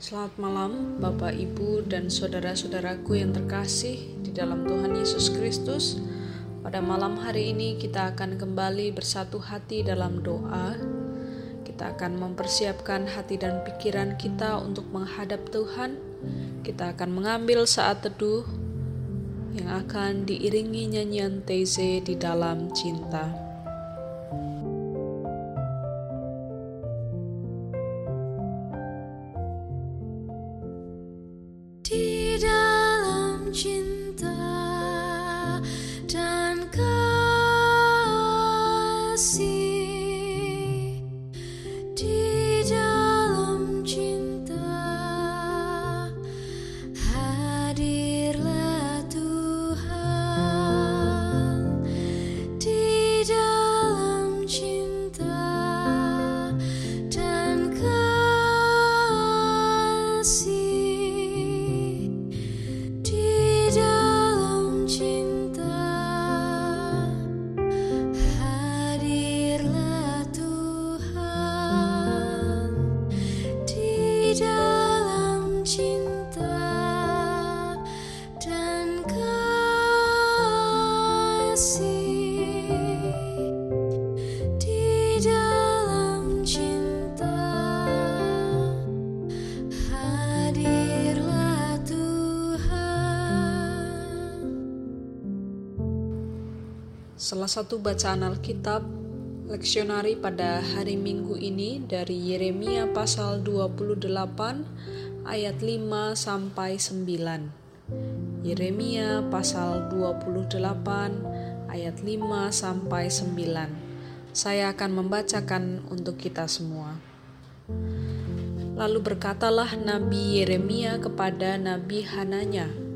Selamat malam, Bapak, Ibu, dan saudara-saudaraku yang terkasih di dalam Tuhan Yesus Kristus. Pada malam hari ini, kita akan kembali bersatu hati dalam doa. Kita akan mempersiapkan hati dan pikiran kita untuk menghadap Tuhan. Kita akan mengambil saat teduh yang akan diiringi nyanyian Teze di dalam cinta. Salah satu bacaan Alkitab leksionari pada hari Minggu ini dari Yeremia pasal 28 ayat 5 sampai 9. Yeremia pasal 28 ayat 5 sampai 9. Saya akan membacakan untuk kita semua. Lalu berkatalah Nabi Yeremia kepada Nabi Hananya,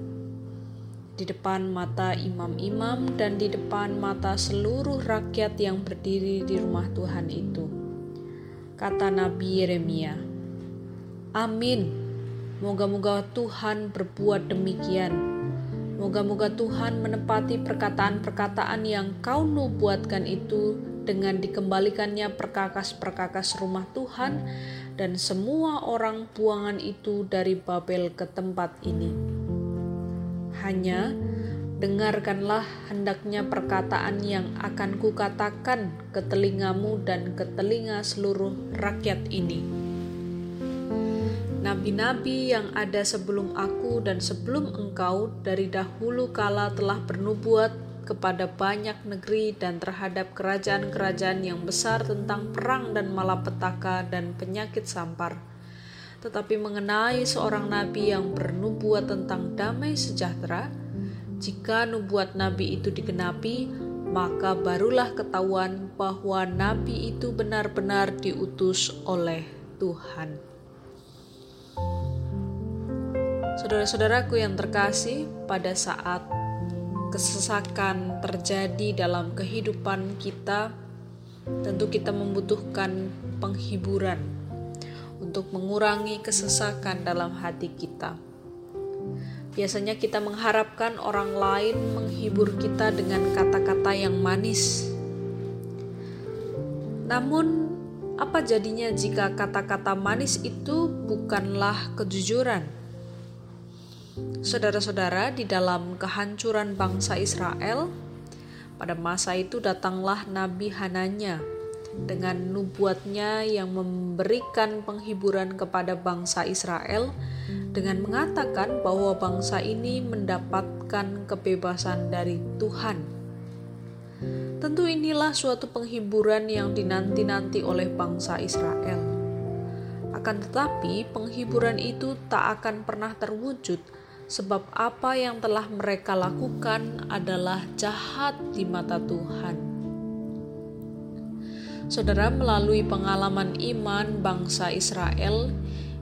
di depan mata imam-imam dan di depan mata seluruh rakyat yang berdiri di rumah Tuhan itu. Kata Nabi Yeremia, Amin. Moga-moga Tuhan berbuat demikian. Moga-moga Tuhan menepati perkataan-perkataan yang kau nubuatkan itu dengan dikembalikannya perkakas-perkakas rumah Tuhan dan semua orang buangan itu dari Babel ke tempat ini hanya dengarkanlah hendaknya perkataan yang akan kukatakan ke telingamu dan ke telinga seluruh rakyat ini. Nabi-nabi yang ada sebelum aku dan sebelum engkau dari dahulu kala telah bernubuat kepada banyak negeri dan terhadap kerajaan-kerajaan yang besar tentang perang dan malapetaka dan penyakit sampar tetapi mengenai seorang nabi yang bernubuat tentang damai sejahtera, jika nubuat nabi itu digenapi, maka barulah ketahuan bahwa nabi itu benar-benar diutus oleh Tuhan. Saudara-saudaraku yang terkasih, pada saat kesesakan terjadi dalam kehidupan kita, tentu kita membutuhkan penghiburan untuk mengurangi kesesakan dalam hati kita. Biasanya kita mengharapkan orang lain menghibur kita dengan kata-kata yang manis. Namun, apa jadinya jika kata-kata manis itu bukanlah kejujuran? Saudara-saudara, di dalam kehancuran bangsa Israel, pada masa itu datanglah Nabi Hananya dengan nubuatnya yang memberikan penghiburan kepada bangsa Israel dengan mengatakan bahwa bangsa ini mendapatkan kebebasan dari Tuhan. Tentu inilah suatu penghiburan yang dinanti-nanti oleh bangsa Israel. Akan tetapi, penghiburan itu tak akan pernah terwujud sebab apa yang telah mereka lakukan adalah jahat di mata Tuhan. Saudara, melalui pengalaman iman bangsa Israel,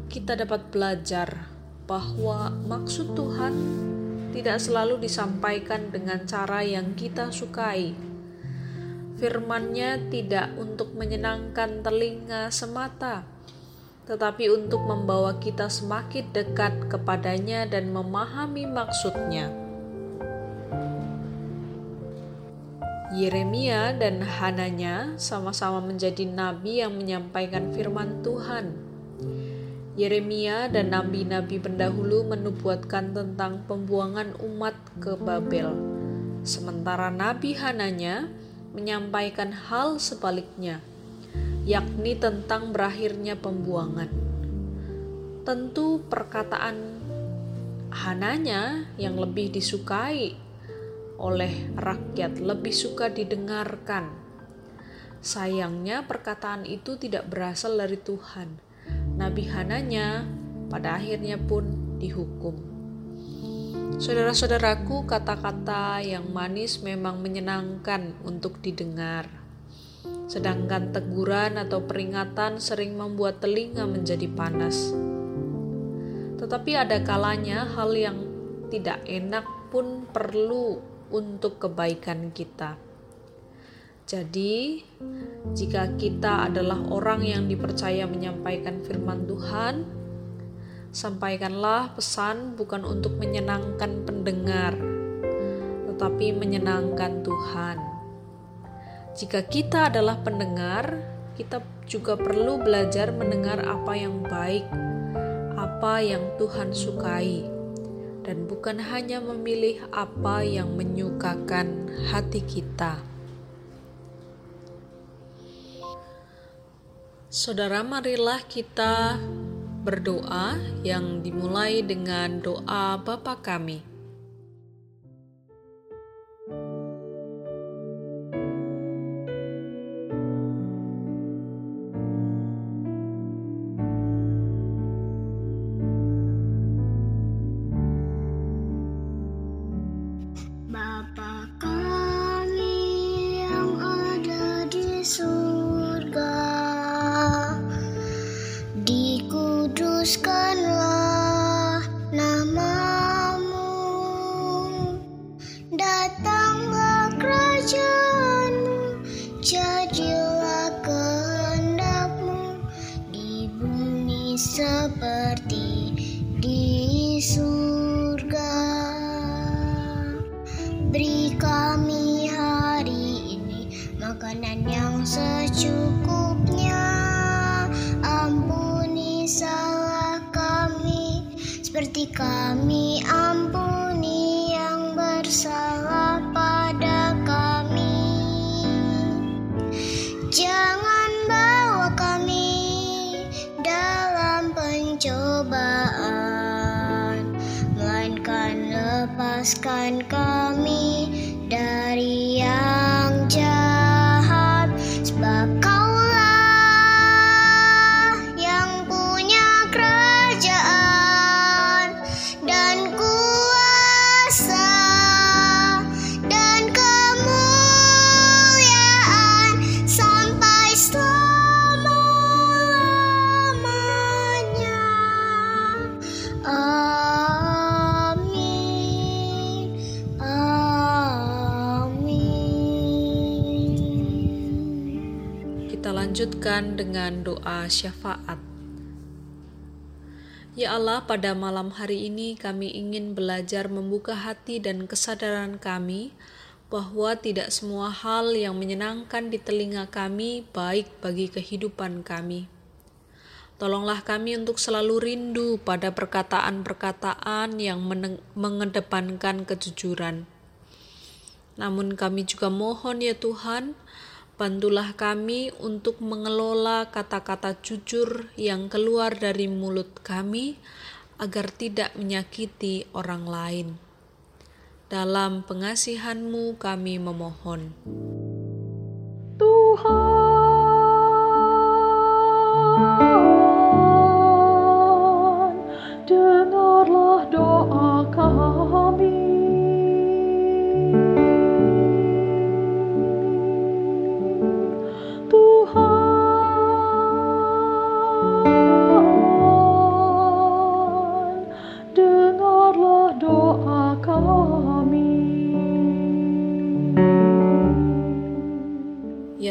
kita dapat belajar bahwa maksud Tuhan tidak selalu disampaikan dengan cara yang kita sukai. Firman-Nya tidak untuk menyenangkan telinga semata, tetapi untuk membawa kita semakin dekat kepadanya dan memahami maksudnya. Yeremia dan Hananya sama-sama menjadi nabi yang menyampaikan firman Tuhan. Yeremia dan nabi-nabi pendahulu menubuatkan tentang pembuangan umat ke Babel, sementara Nabi Hananya menyampaikan hal sebaliknya, yakni tentang berakhirnya pembuangan. Tentu perkataan Hananya yang lebih disukai oleh rakyat, lebih suka didengarkan. Sayangnya perkataan itu tidak berasal dari Tuhan. Nabi Hananya pada akhirnya pun dihukum. Saudara-saudaraku, kata-kata yang manis memang menyenangkan untuk didengar. Sedangkan teguran atau peringatan sering membuat telinga menjadi panas. Tetapi ada kalanya hal yang tidak enak pun perlu untuk kebaikan kita. Jadi, jika kita adalah orang yang dipercaya menyampaikan firman Tuhan, sampaikanlah pesan bukan untuk menyenangkan pendengar, tetapi menyenangkan Tuhan. Jika kita adalah pendengar, kita juga perlu belajar mendengar apa yang baik apa yang Tuhan sukai, dan bukan hanya memilih apa yang menyukakan hati kita. Saudara, marilah kita berdoa yang dimulai dengan doa Bapa kami. Lepaskan kami dari yang jahat. Lanjutkan dengan doa syafaat. Ya Allah, pada malam hari ini kami ingin belajar membuka hati dan kesadaran kami bahwa tidak semua hal yang menyenangkan di telinga kami baik bagi kehidupan kami. Tolonglah kami untuk selalu rindu pada perkataan-perkataan yang mengedepankan kejujuran. Namun kami juga mohon ya Tuhan, Bantulah kami untuk mengelola kata-kata jujur yang keluar dari mulut kami agar tidak menyakiti orang lain. Dalam pengasihanmu kami memohon. Tuhan,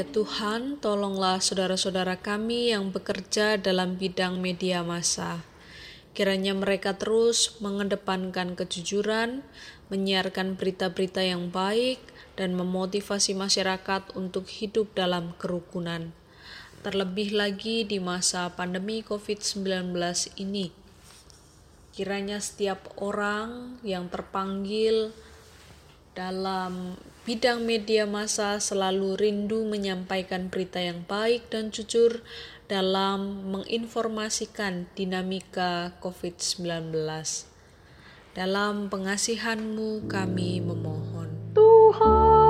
Ya Tuhan, tolonglah saudara-saudara kami yang bekerja dalam bidang media massa. Kiranya mereka terus mengedepankan kejujuran, menyiarkan berita-berita yang baik, dan memotivasi masyarakat untuk hidup dalam kerukunan. terlebih lagi di masa pandemi COVID-19 ini. Kiranya setiap orang yang terpanggil dalam bidang media massa selalu rindu menyampaikan berita yang baik dan jujur dalam menginformasikan dinamika COVID-19. Dalam pengasihanmu kami memohon. Tuhan,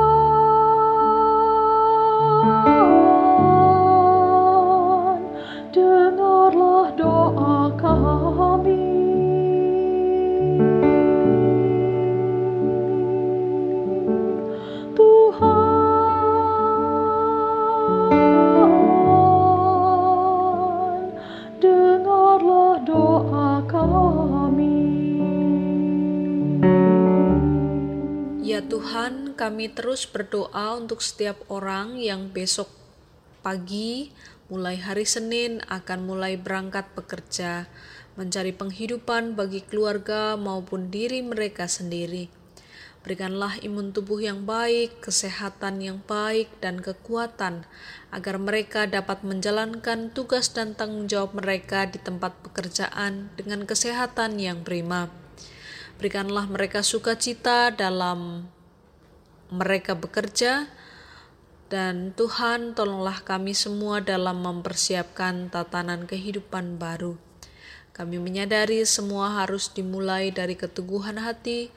Tuhan, kami terus berdoa untuk setiap orang yang besok pagi, mulai hari Senin, akan mulai berangkat bekerja, mencari penghidupan bagi keluarga maupun diri mereka sendiri. Berikanlah imun tubuh yang baik, kesehatan yang baik, dan kekuatan agar mereka dapat menjalankan tugas dan tanggung jawab mereka di tempat pekerjaan dengan kesehatan yang prima. Berikanlah mereka sukacita dalam mereka bekerja, dan Tuhan, tolonglah kami semua dalam mempersiapkan tatanan kehidupan baru. Kami menyadari semua harus dimulai dari keteguhan hati,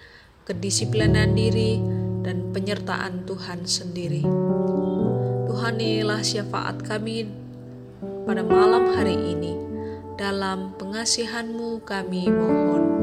kedisiplinan diri, dan penyertaan Tuhan sendiri. Tuhan inilah syafaat kami pada malam hari ini. Dalam pengasihanmu kami mohon.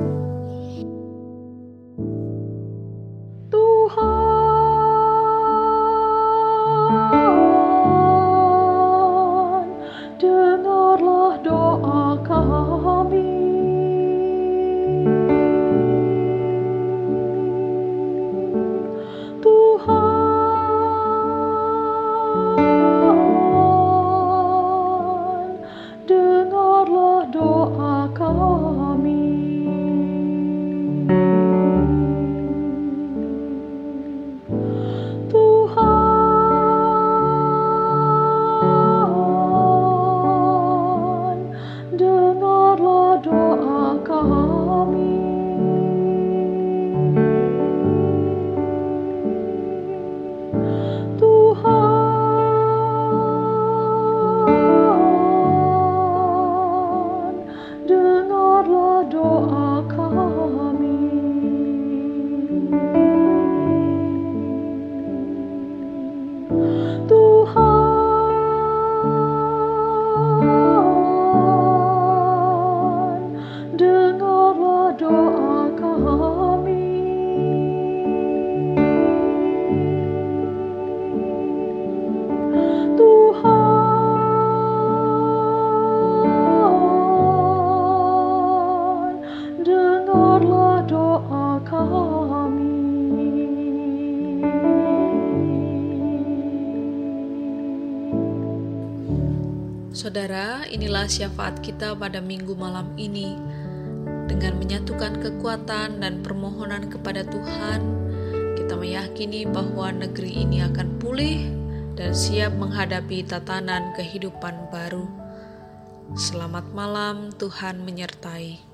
Saudara, inilah syafaat kita pada minggu malam ini. Dengan menyatukan kekuatan dan permohonan kepada Tuhan, kita meyakini bahwa negeri ini akan pulih dan siap menghadapi tatanan kehidupan baru. Selamat malam, Tuhan menyertai.